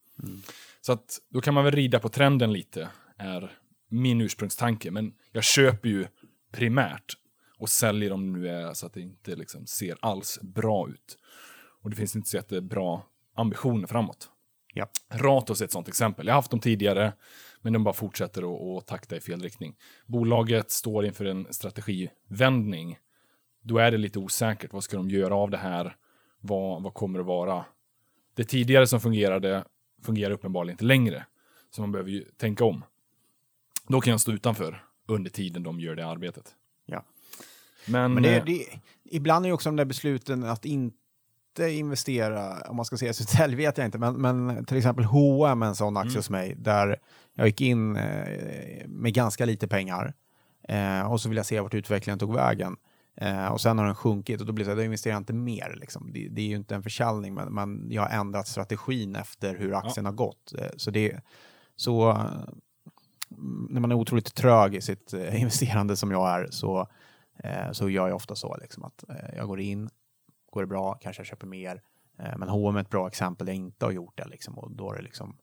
Speaker 1: Så att då kan man väl rida på trenden lite, är min ursprungstanke. Men jag köper ju primärt och säljer om det nu är så att det inte liksom ser alls bra ut. Och det finns inte så jättebra ambitioner framåt.
Speaker 2: Ja.
Speaker 1: Ratos är ett sånt exempel. Jag har haft dem tidigare, men de bara fortsätter att, att takta i fel riktning. Bolaget står inför en strategivändning. Då är det lite osäkert. Vad ska de göra av det här? Vad, vad kommer det vara? Det tidigare som fungerade fungerar uppenbarligen inte längre. Så man behöver ju tänka om. Då kan jag stå utanför under tiden de gör det arbetet.
Speaker 2: Ja.
Speaker 1: Men,
Speaker 2: Men det,
Speaker 1: eh,
Speaker 2: det, ibland är det också de där besluten att inte investera, om man ska säga Södertälje vet jag inte, men, men till exempel H&M en sån aktie
Speaker 1: Mm.
Speaker 2: hos mig, där jag gick in eh, med ganska lite pengar eh, och så vill jag se vart utvecklingen tog vägen. Eh, och sen har den sjunkit och då blir det så här, då investerar jag inte mer. Liksom. Det, det är ju inte en försäljning, men, men jag har ändrat strategin efter hur aktien har gått. Eh, så det, så eh, när man är otroligt trög i sitt eh, investerande som jag är så, eh, så gör jag ofta så liksom, att eh, jag går in, går det bra, kanske jag köper mer. Eh, men H&M är ett bra exempel där jag inte har gjort det. Liksom, och då är det liksom,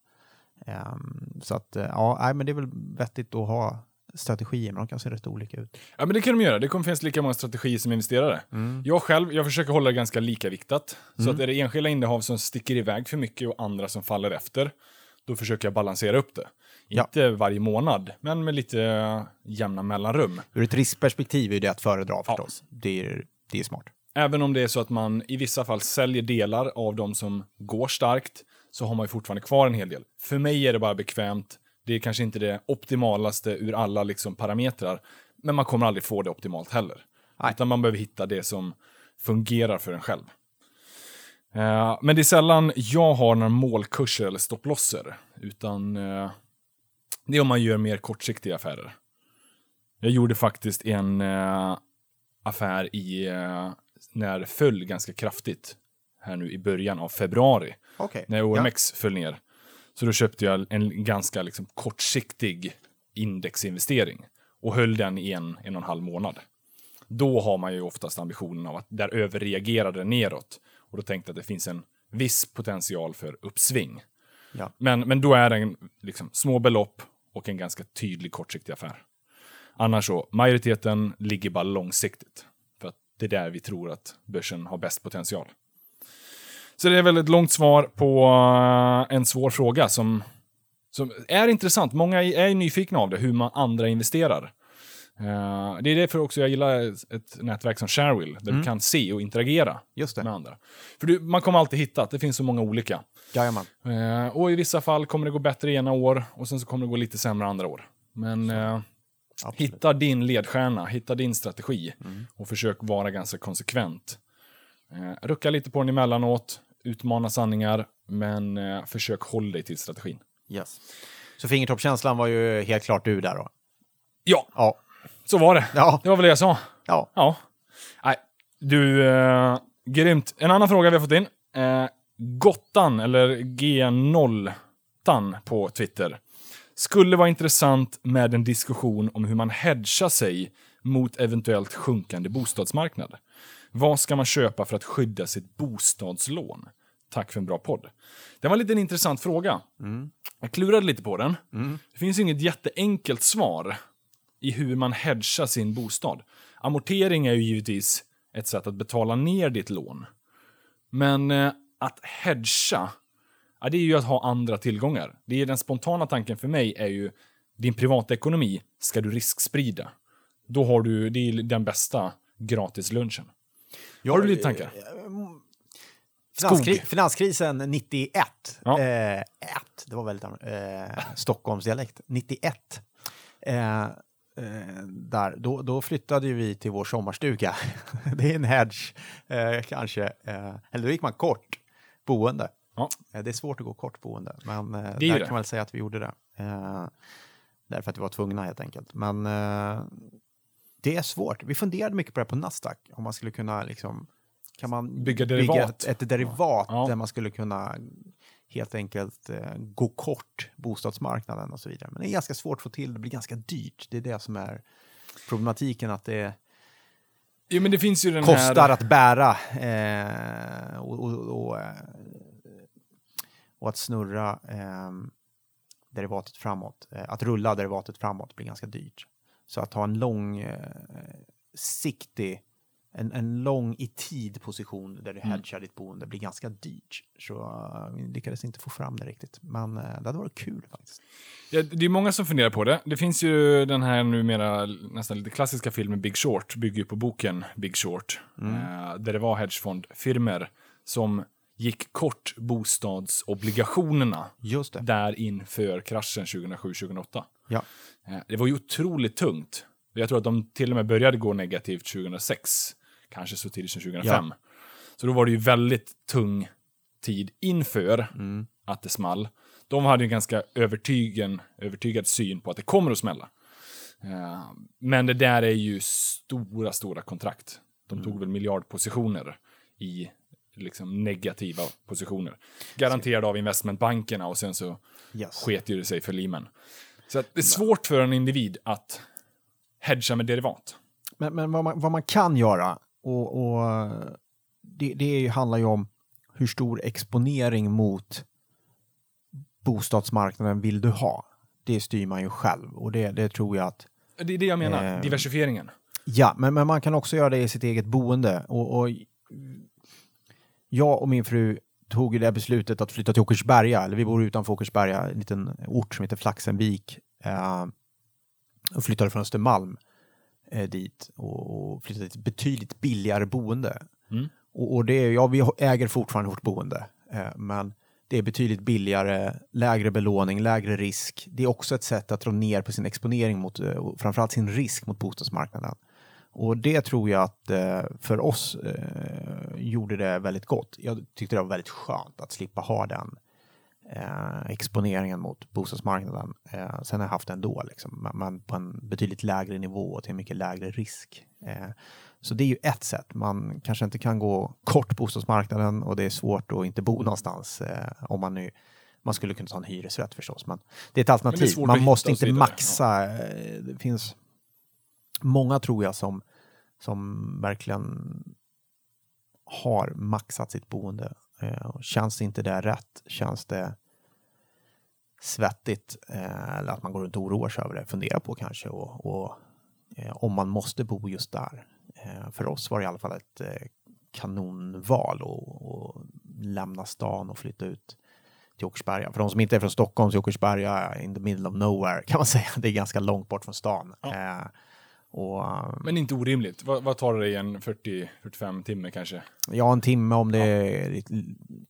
Speaker 2: ehm, så att ja, nej, men det är väl vettigt att ha strategier, men de kan se rätt olika ut.
Speaker 1: Ja, men det kan de göra. Det kommer finnas lika många strategier som investerare. Jag själv, jag försöker hålla det ganska lika viktat. Så att är det enskilda innehav som sticker iväg för mycket och andra som faller efter, då försöker jag balansera upp det.
Speaker 2: Ja.
Speaker 1: Inte varje månad, men med lite jämna mellanrum.
Speaker 2: Ur ett riskperspektiv är det att föredra förstås. Det, är, det är smart.
Speaker 1: Även om det är så att man i vissa fall säljer delar av de som går starkt, så har man ju fortfarande kvar en hel del. För mig är det bara bekvämt. Det är kanske inte det optimalaste ur alla liksom parametrar, men man kommer aldrig få det optimalt heller.
Speaker 2: Nej.
Speaker 1: Utan man behöver hitta det som fungerar för en själv. Eh, men det är sällan jag har några målkurser eller stopplosser, utan eh, det är om man gör mer kortsiktiga affärer. Jag gjorde faktiskt en eh, affär i, eh, när det föll ganska kraftigt. Här nu i början av februari.
Speaker 2: Okej.
Speaker 1: När OMX föll ner. Så då köpte jag en ganska liksom, kortsiktig indexinvestering. Och höll den i en, en och en halv månad. Då har man ju oftast ambitionen av att där överreagerade det neråt. Och då tänkte jag att det finns en viss potential för uppsving.
Speaker 2: Ja.
Speaker 1: Men, men då är det liksom, små belopp och en ganska tydlig kortsiktig affär. Annars så, majoriteten ligger bara långsiktigt. För att det är där vi tror att börsen har bäst potential. Så det är väl ett långt svar på eh, en svår fråga som, som är intressant. Många är nyfikna av det, hur man andra investerar. Eh, det är därför också jag gillar ett nätverk som Sharewill, där du kan se och interagera med andra. För du, man kommer alltid hitta att det finns så många olika.
Speaker 2: Jajamän.
Speaker 1: Eh, och i vissa fall kommer det gå bättre ena år och sen så kommer det gå lite sämre andra år. Men
Speaker 2: Absolut.
Speaker 1: hitta din ledstjärna, hitta din strategi och försök vara ganska konsekvent. Eh, rucka lite på den emellanåt, utmana sanningar, men eh, försök hålla dig till strategin.
Speaker 2: Yes. Så fingertoppskänslan var ju helt klart du där då?
Speaker 1: Ja,
Speaker 2: Ja.
Speaker 1: så var det.
Speaker 2: Ja.
Speaker 1: Det var väl det jag sa.
Speaker 2: Ja.
Speaker 1: Ja. Nej, du, eh, grymt. En annan fråga vi har fått in. Eh, Gottan, eller G0 på Twitter. Skulle vara intressant med en diskussion om hur man hedgar sig mot eventuellt sjunkande bostadsmarknad. Vad ska man köpa för att skydda sitt bostadslån? Tack för en bra podd. Det var en liten intressant fråga. Jag klurade lite på den. Det finns inget jätteenkelt svar i hur man hedgar sin bostad. Amortering är ju givetvis ett sätt att betala ner ditt lån. Men eh, att hedga, ja, det är ju att ha andra tillgångar. Det är den spontana tanken för mig är ju din privatekonomi ska du risksprida. Då har du, det är den bästa gratislunchen. Har du lite tankar?
Speaker 2: Finanskri
Speaker 1: Skog.
Speaker 2: finanskrisen 91.
Speaker 1: Ja.
Speaker 2: Eh, ett, det var väldigt eh, Stockholmsdialekt. 91. Eh, eh, där, då, då flyttade vi till vår sommarstuga. det är en hedge, eh, kanske. Eh, eller då gick man kort boende.
Speaker 1: Ja.
Speaker 2: Eh, det är svårt att gå kort boende, men eh, där
Speaker 1: det.
Speaker 2: kan man väl säga att vi gjorde det. Eh, därför att vi var tvungna helt enkelt. Men eh, det är svårt. Vi funderade mycket på det på Nasdaq, om man skulle kunna liksom kan man
Speaker 1: Bygga derivat.
Speaker 2: ett, ett derivat
Speaker 1: Ja.
Speaker 2: där man skulle kunna helt enkelt eh, gå kort bostadsmarknaden och så vidare. Men det är ganska svårt att få till, det blir ganska dyrt. Det är det som är problematiken, att det
Speaker 1: Jo, men det finns ju den
Speaker 2: kostar
Speaker 1: här...
Speaker 2: att bära eh, och, och, och, eh, och att snurra eh, derivatet framåt. Eh, att rulla derivatet framåt blir ganska dyrt. Så att ha en lång eh, siktig, en, en lång i tid position där du
Speaker 1: Mm.
Speaker 2: hedgar ditt boende blir ganska dyrt. Så eh, vi lyckades inte få fram det riktigt. Men eh, det hade varit kul faktiskt.
Speaker 1: Ja, det är många som funderar på det. Det finns ju den här numera nästan lite klassiska filmen Big Short, bygger ju på boken Big Short. Eh, där det var hedgefondfirmer som gick kort bostadsobligationerna
Speaker 2: Just det.
Speaker 1: där inför kraschen 2007-2008.
Speaker 2: Ja.
Speaker 1: Eh, det var ju otroligt tungt. Jag tror att de till och med började gå negativt 2006, kanske så tidigt som 2005. Så då var det ju väldigt tung tid inför att det small. De hade ju en ganska övertygen, övertygad syn på att det kommer att smälla. Eh, men det där är ju stora, stora kontrakt. De tog väl miljardpositioner i liksom negativa positioner. Garanterade av investmentbankerna och sen så
Speaker 2: Yes.
Speaker 1: sket ju det sig för Lehman. Så det är svårt för en individ att hedga med derivat.
Speaker 2: Men, men vad, man, vad man kan göra, och, och det, det handlar ju om hur stor exponering mot bostadsmarknaden vill du ha? Det styr man ju själv och det, det tror jag att
Speaker 1: Det är det jag menar,
Speaker 2: Eh.
Speaker 1: diversifieringen.
Speaker 2: Ja, men, men man kan också göra det i sitt eget boende. Och, och jag och min fru tog det beslutet att flytta till Åkersberga, eller vi bor utanför Åkersberga, en liten ort som heter Flaxenvik. Eh, och flyttade från Östermalm eh, dit och, och flyttade till ett betydligt billigare boende.
Speaker 1: Mm.
Speaker 2: Och, och det är, ja, vi äger fortfarande vårt boende, eh, men det är betydligt billigare, lägre belåning, lägre risk. Det är också ett sätt att dra ner på sin exponering mot, eh, framförallt sin risk mot bostadsmarknaden. Och det tror jag att eh, för oss eh, gjorde det väldigt gott. Jag tyckte det var väldigt skönt att slippa ha den eh, exponeringen mot bostadsmarknaden. Sen har jag haft det ändå, liksom, men, på en betydligt lägre nivå och till en mycket lägre risk. Så det är ju ett sätt. Man kanske inte kan gå kort bostadsmarknaden och det är svårt att inte bo någonstans eh, om man nu man skulle kunna ta en hyresrätt förstås, men det är ett alternativ. man måste inte maxa. Det finns många tror jag som, som verkligen har maxat sitt boende. Eh, känns inte det rätt, känns det svettigt eh, eller att man går runt och oroar sig över det, fundera på kanske och, och eh, om man måste bo just där. Eh, för oss var det i alla fall ett eh, kanonval att lämna stan och flytta ut till Åkersberga. För de som inte är från Stockholm så är Åkersberga in the middle of nowhere kan man säga. Det är ganska långt bort från stan.
Speaker 1: Ja.
Speaker 2: Och,
Speaker 1: Men inte orimligt. Vad, vad tar det dig en 40-45 timme kanske?
Speaker 2: ja, en timme om det är lite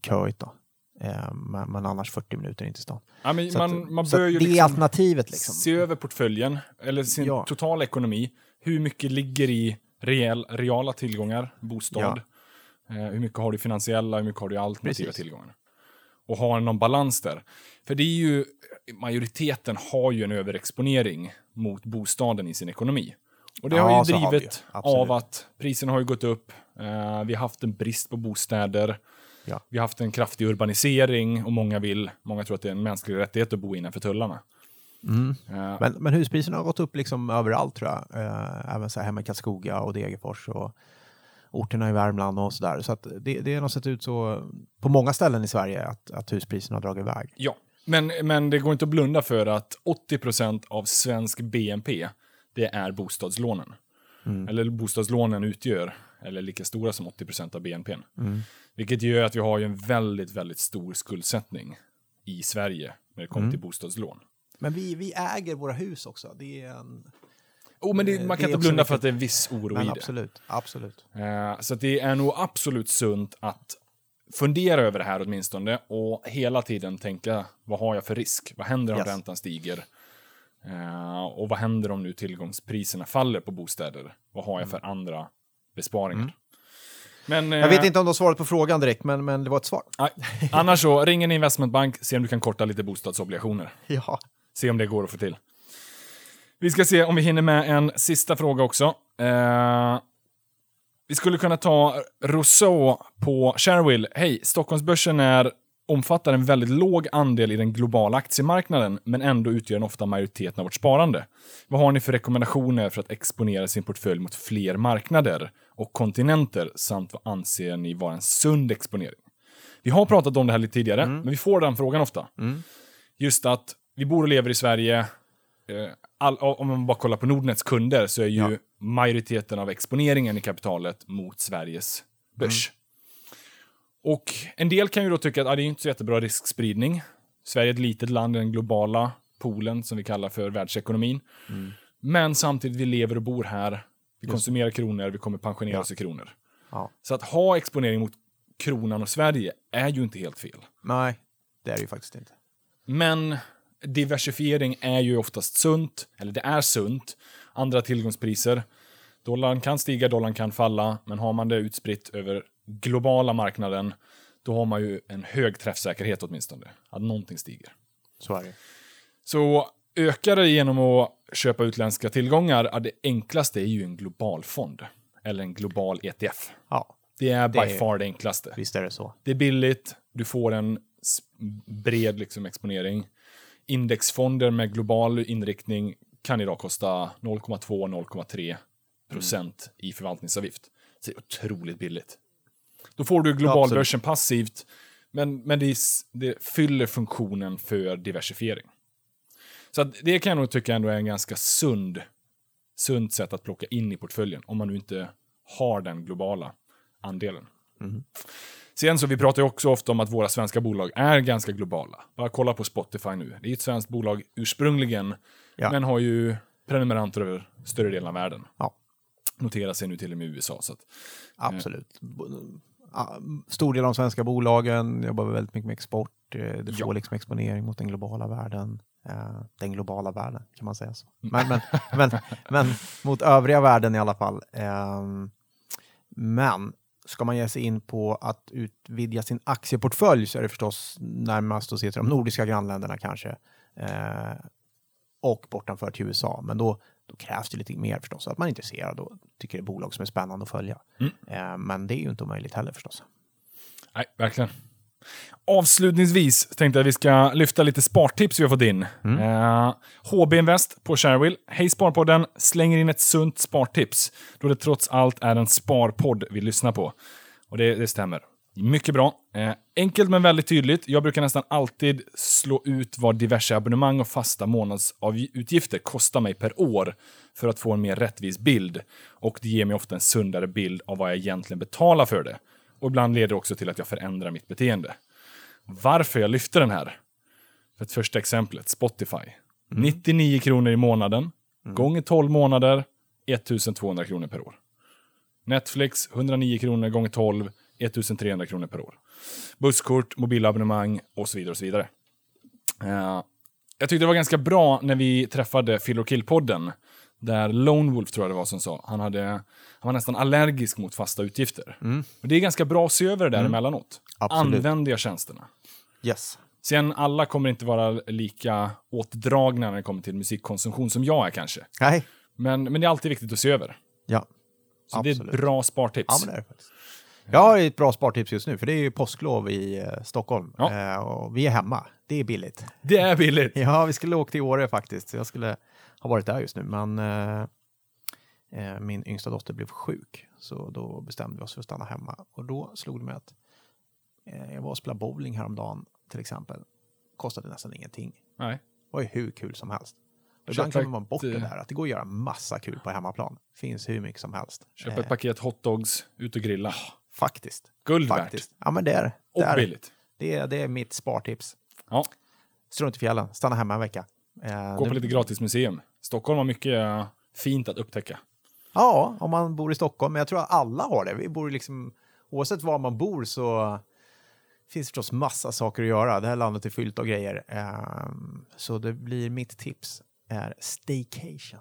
Speaker 2: köigt då. Eh, men, men annars 40 minuter in till stan.
Speaker 1: Ja, men
Speaker 2: Så
Speaker 1: man,
Speaker 2: att,
Speaker 1: man bör ju
Speaker 2: det är
Speaker 1: liksom
Speaker 2: alternativet liksom.
Speaker 1: se över portföljen, eller sin
Speaker 2: Ja.
Speaker 1: totala ekonomi. Hur mycket ligger i reell, reala tillgångar, bostad? Eh, hur mycket har du finansiella, hur mycket har du alternativa
Speaker 2: Precis.
Speaker 1: tillgångar? Och ha någon balans där. För det är ju, majoriteten har ju en överexponering mot bostaden i sin ekonomi. Och det
Speaker 2: Ja,
Speaker 1: har ju
Speaker 2: har
Speaker 1: drivet
Speaker 2: Absolut.
Speaker 1: av att priserna har ju gått upp. Eh, vi har haft en brist på bostäder.
Speaker 2: Ja.
Speaker 1: Vi har haft en kraftig urbanisering och många vill, många tror att det är en mänsklig rättighet att bo innanför tullarna.
Speaker 2: Mm.
Speaker 1: Eh,
Speaker 2: Men, men huspriserna har gått upp liksom överallt tror jag. Eh, även så här hemma i Karlskoga och Degerfors och orterna i Värmland och sådär. Så att det, det har sett ut så på många ställen i Sverige att, att huspriserna har dragit iväg.
Speaker 1: Ja, men, men det går inte att blunda för att 80% av svensk BNP, det är bostadslånen. Eller bostadslånen utgör, eller lika stora som 80% av BNP. Vilket gör att vi har ju en väldigt, väldigt stor skuldsättning i Sverige när det kommer till bostadslån.
Speaker 2: Men vi, vi äger våra hus också. Det är en...
Speaker 1: Oh, men det,
Speaker 2: Eh,
Speaker 1: man
Speaker 2: det
Speaker 1: kan
Speaker 2: är
Speaker 1: inte blunda för att det är en viss oro
Speaker 2: Men
Speaker 1: i det.
Speaker 2: absolut, absolut.
Speaker 1: Eh, så att det är nog absolut sunt att fundera över det här åtminstone och hela tiden tänka vad har jag för risk? Vad händer om
Speaker 2: Yes.
Speaker 1: räntan stiger? Eh, och vad händer om nu tillgångspriserna faller på bostäder? Vad har jag för andra besparingar? Men,
Speaker 2: Mm. Jag vet
Speaker 1: eh,
Speaker 2: inte om du har svarat på frågan direkt, men, men det var ett svar.
Speaker 1: annars så, ring en investmentbank, se om du kan korta lite bostadsobligationer.
Speaker 2: Ja.
Speaker 1: Se om det går att få till. Vi ska se om vi hinner med en sista fråga också. Eh, vi skulle kunna ta Rousseau på Shareville. Hej, Stockholmsbörsen är, omfattar en väldigt låg andel i den globala aktiemarknaden, men ändå utgör den ofta majoriteten av vårt sparande. Vad har ni för rekommendationer för att exponera sin portfölj mot fler marknader och kontinenter, samt vad anser ni vara en sund exponering? Vi har pratat om det här lite tidigare, men vi får den frågan ofta. Just att vi bor och lever i Sverige. Eh, all, om man bara kollar på Nordnets kunder så är ju
Speaker 2: Ja.
Speaker 1: majoriteten av exponeringen i kapitalet mot Sveriges börs. Och en del kan ju då tycka att ah, det är inte så jättebra riskspridning. Sverige är ett litet land i den globala poolen som vi kallar för världsekonomin. Men samtidigt, vi lever och bor här. Vi konsumerar kronor, vi kommer pensionera
Speaker 2: Ja.
Speaker 1: oss i kronor.
Speaker 2: ja.
Speaker 1: Så att ha exponering mot kronan och Sverige är ju inte helt fel.
Speaker 2: Nej, det är det ju faktiskt inte.
Speaker 1: Men diversifiering är ju oftast sunt, eller det är sunt. Andra tillgångspriser. Dollarn kan stiga, dollarn kan falla, men har man det utspritt över globala marknaden, då har man ju en hög träffsäkerhet åtminstone, att någonting stiger.
Speaker 2: Så är det.
Speaker 1: Så ökar det genom att köpa utländska tillgångar, det enklaste är ju en global fond. Eller en global ETF.
Speaker 2: Ja,
Speaker 1: Det är by
Speaker 2: Det är-
Speaker 1: far det enklaste.
Speaker 2: visst är det så.
Speaker 1: Det är billigt, du får en bred liksom, exponering. Indexfonder med global inriktning kan idag kosta 0,2-0,3 procent i förvaltningsavgift. Så det är otroligt billigt. Då får du globalbörsen passivt, men, men det, det fyller funktionen för diversifiering. Så det kan jag nog tycka ändå är en ganska sund, sunt sätt att plocka in i portföljen, om man nu inte har den globala andelen. Sen så vi pratar ju också ofta om att våra svenska bolag är ganska globala. Bara kolla på Spotify nu. Det är ett svenskt bolag ursprungligen,
Speaker 2: Ja.
Speaker 1: men har ju prenumeranter över större delen av världen.
Speaker 2: Ja,
Speaker 1: Noterar sig nu till och med i USA. Så att,
Speaker 2: absolut. B- ja, Stor del av de svenska bolagen jobbar väldigt mycket med export. Eh, Det
Speaker 1: Ja.
Speaker 2: får liksom exponering mot den globala världen. Eh, Den globala världen, kan man säga så. Men, men, men, men mot övriga världen i alla fall. Ehm, Men ska man ge sig in på att utvidga sin aktieportfölj så är det förstås närmast att se till de nordiska grannländerna kanske. Eh, och bortanför till USA. Men då, då krävs det lite mer förstås. Att man är intresserad och tycker det är bolag som är spännande att följa.
Speaker 1: Mm.
Speaker 2: Eh, men det är ju inte omöjligt heller förstås.
Speaker 1: Nej, verkligen. Avslutningsvis tänkte jag att vi ska lyfta lite spartips vi har fått in.
Speaker 2: Mm.
Speaker 1: Eh, HB Invest på Sharewill. Hej Sparpodden! Slänger in ett sunt spartips, då det trots allt är en sparpodd vi lyssnar på. Och det, det stämmer. Mycket bra. Eh, enkelt men väldigt tydligt. Jag brukar nästan alltid slå ut vad diverse abonnemang och fasta månadsutgifter kostar mig per år för att få en mer rättvis bild. Och det ger mig ofta en sundare bild av vad jag egentligen betalar för det. Och ibland leder det också till att jag förändrar mitt beteende. Varför jag lyfter den här? För ett första exemplet, Spotify. 99 kronor i månaden, gånger 12 månader, 1200 kronor per år. Netflix, 109 kronor gånger 12, 1300 kronor per år. Busskort, mobilabonnemang och så vidare. och så vidare. Eh, jag tyckte det var ganska bra när vi träffade Phil och Kill-podden. Där Lone Wolf tror jag det var som sa, han, hade, han var nästan allergisk mot fasta utgifter. Och det är ganska bra att se över det där emellanåt.
Speaker 2: Absolut.
Speaker 1: Använd de tjänsterna.
Speaker 2: Yes.
Speaker 1: Sen alla kommer inte vara lika åtdragna när det kommer till musikkonsumtion som jag är kanske.
Speaker 2: Nej.
Speaker 1: Men, men det är alltid viktigt att se över.
Speaker 2: Ja.
Speaker 1: Så det är
Speaker 2: Absolut.
Speaker 1: ett bra spartips.
Speaker 2: Ja, Jag har ett bra spartips just nu, för det är ju påsklov i eh, Stockholm.
Speaker 1: Ja.
Speaker 2: Eh, och vi är hemma. Det är billigt.
Speaker 1: Det är billigt.
Speaker 2: Ja, vi skulle åka till Åre faktiskt. Jag skulle ha varit där just nu, men eh, eh, min yngsta dotter blev sjuk. Så då bestämde vi oss för att stanna hemma. Och då slog det mig att eh, jag var och spelade bowling häromdagen till exempel. Kostade nästan ingenting.
Speaker 1: Nej.
Speaker 2: Det var ju hur kul som helst. Och ibland glömmer man bort det där, att det går att göra massa kul på hemmaplan. Finns hur mycket som helst.
Speaker 1: Köp ett paket hotdogs, ut och grilla.
Speaker 2: Faktiskt.
Speaker 1: Guld värt.
Speaker 2: Faktiskt. Ja, men det är det.
Speaker 1: Och
Speaker 2: är
Speaker 1: billigt.
Speaker 2: Det är, det är mitt spartips.
Speaker 1: Ja.
Speaker 2: Strunt i fjällen, stanna hemma en vecka. Eh,
Speaker 1: Gå på lite gratismuseum. Stockholm har mycket eh, fint att upptäcka.
Speaker 2: Ja, om man bor i Stockholm. Men jag tror att alla har det. Vi bor liksom, oavsett var man bor så finns det förstås massa saker att göra. Det här landet är fyllt av grejer. Ehm, så det blir mitt tips är staycation.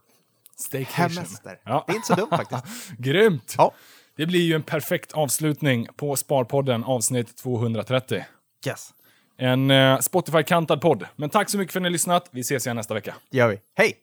Speaker 1: Staycation.
Speaker 2: Hemester.
Speaker 1: Ja.
Speaker 2: Det är inte så dumt faktiskt.
Speaker 1: Grymt!
Speaker 2: Ja,
Speaker 1: Det blir ju en perfekt avslutning på Sparpodden avsnitt 230.
Speaker 2: yes.
Speaker 1: En eh, Spotify-kantad podd. Men tack så mycket för att ni har lyssnat. Vi ses igen nästa vecka.
Speaker 2: Det gör vi. Hej!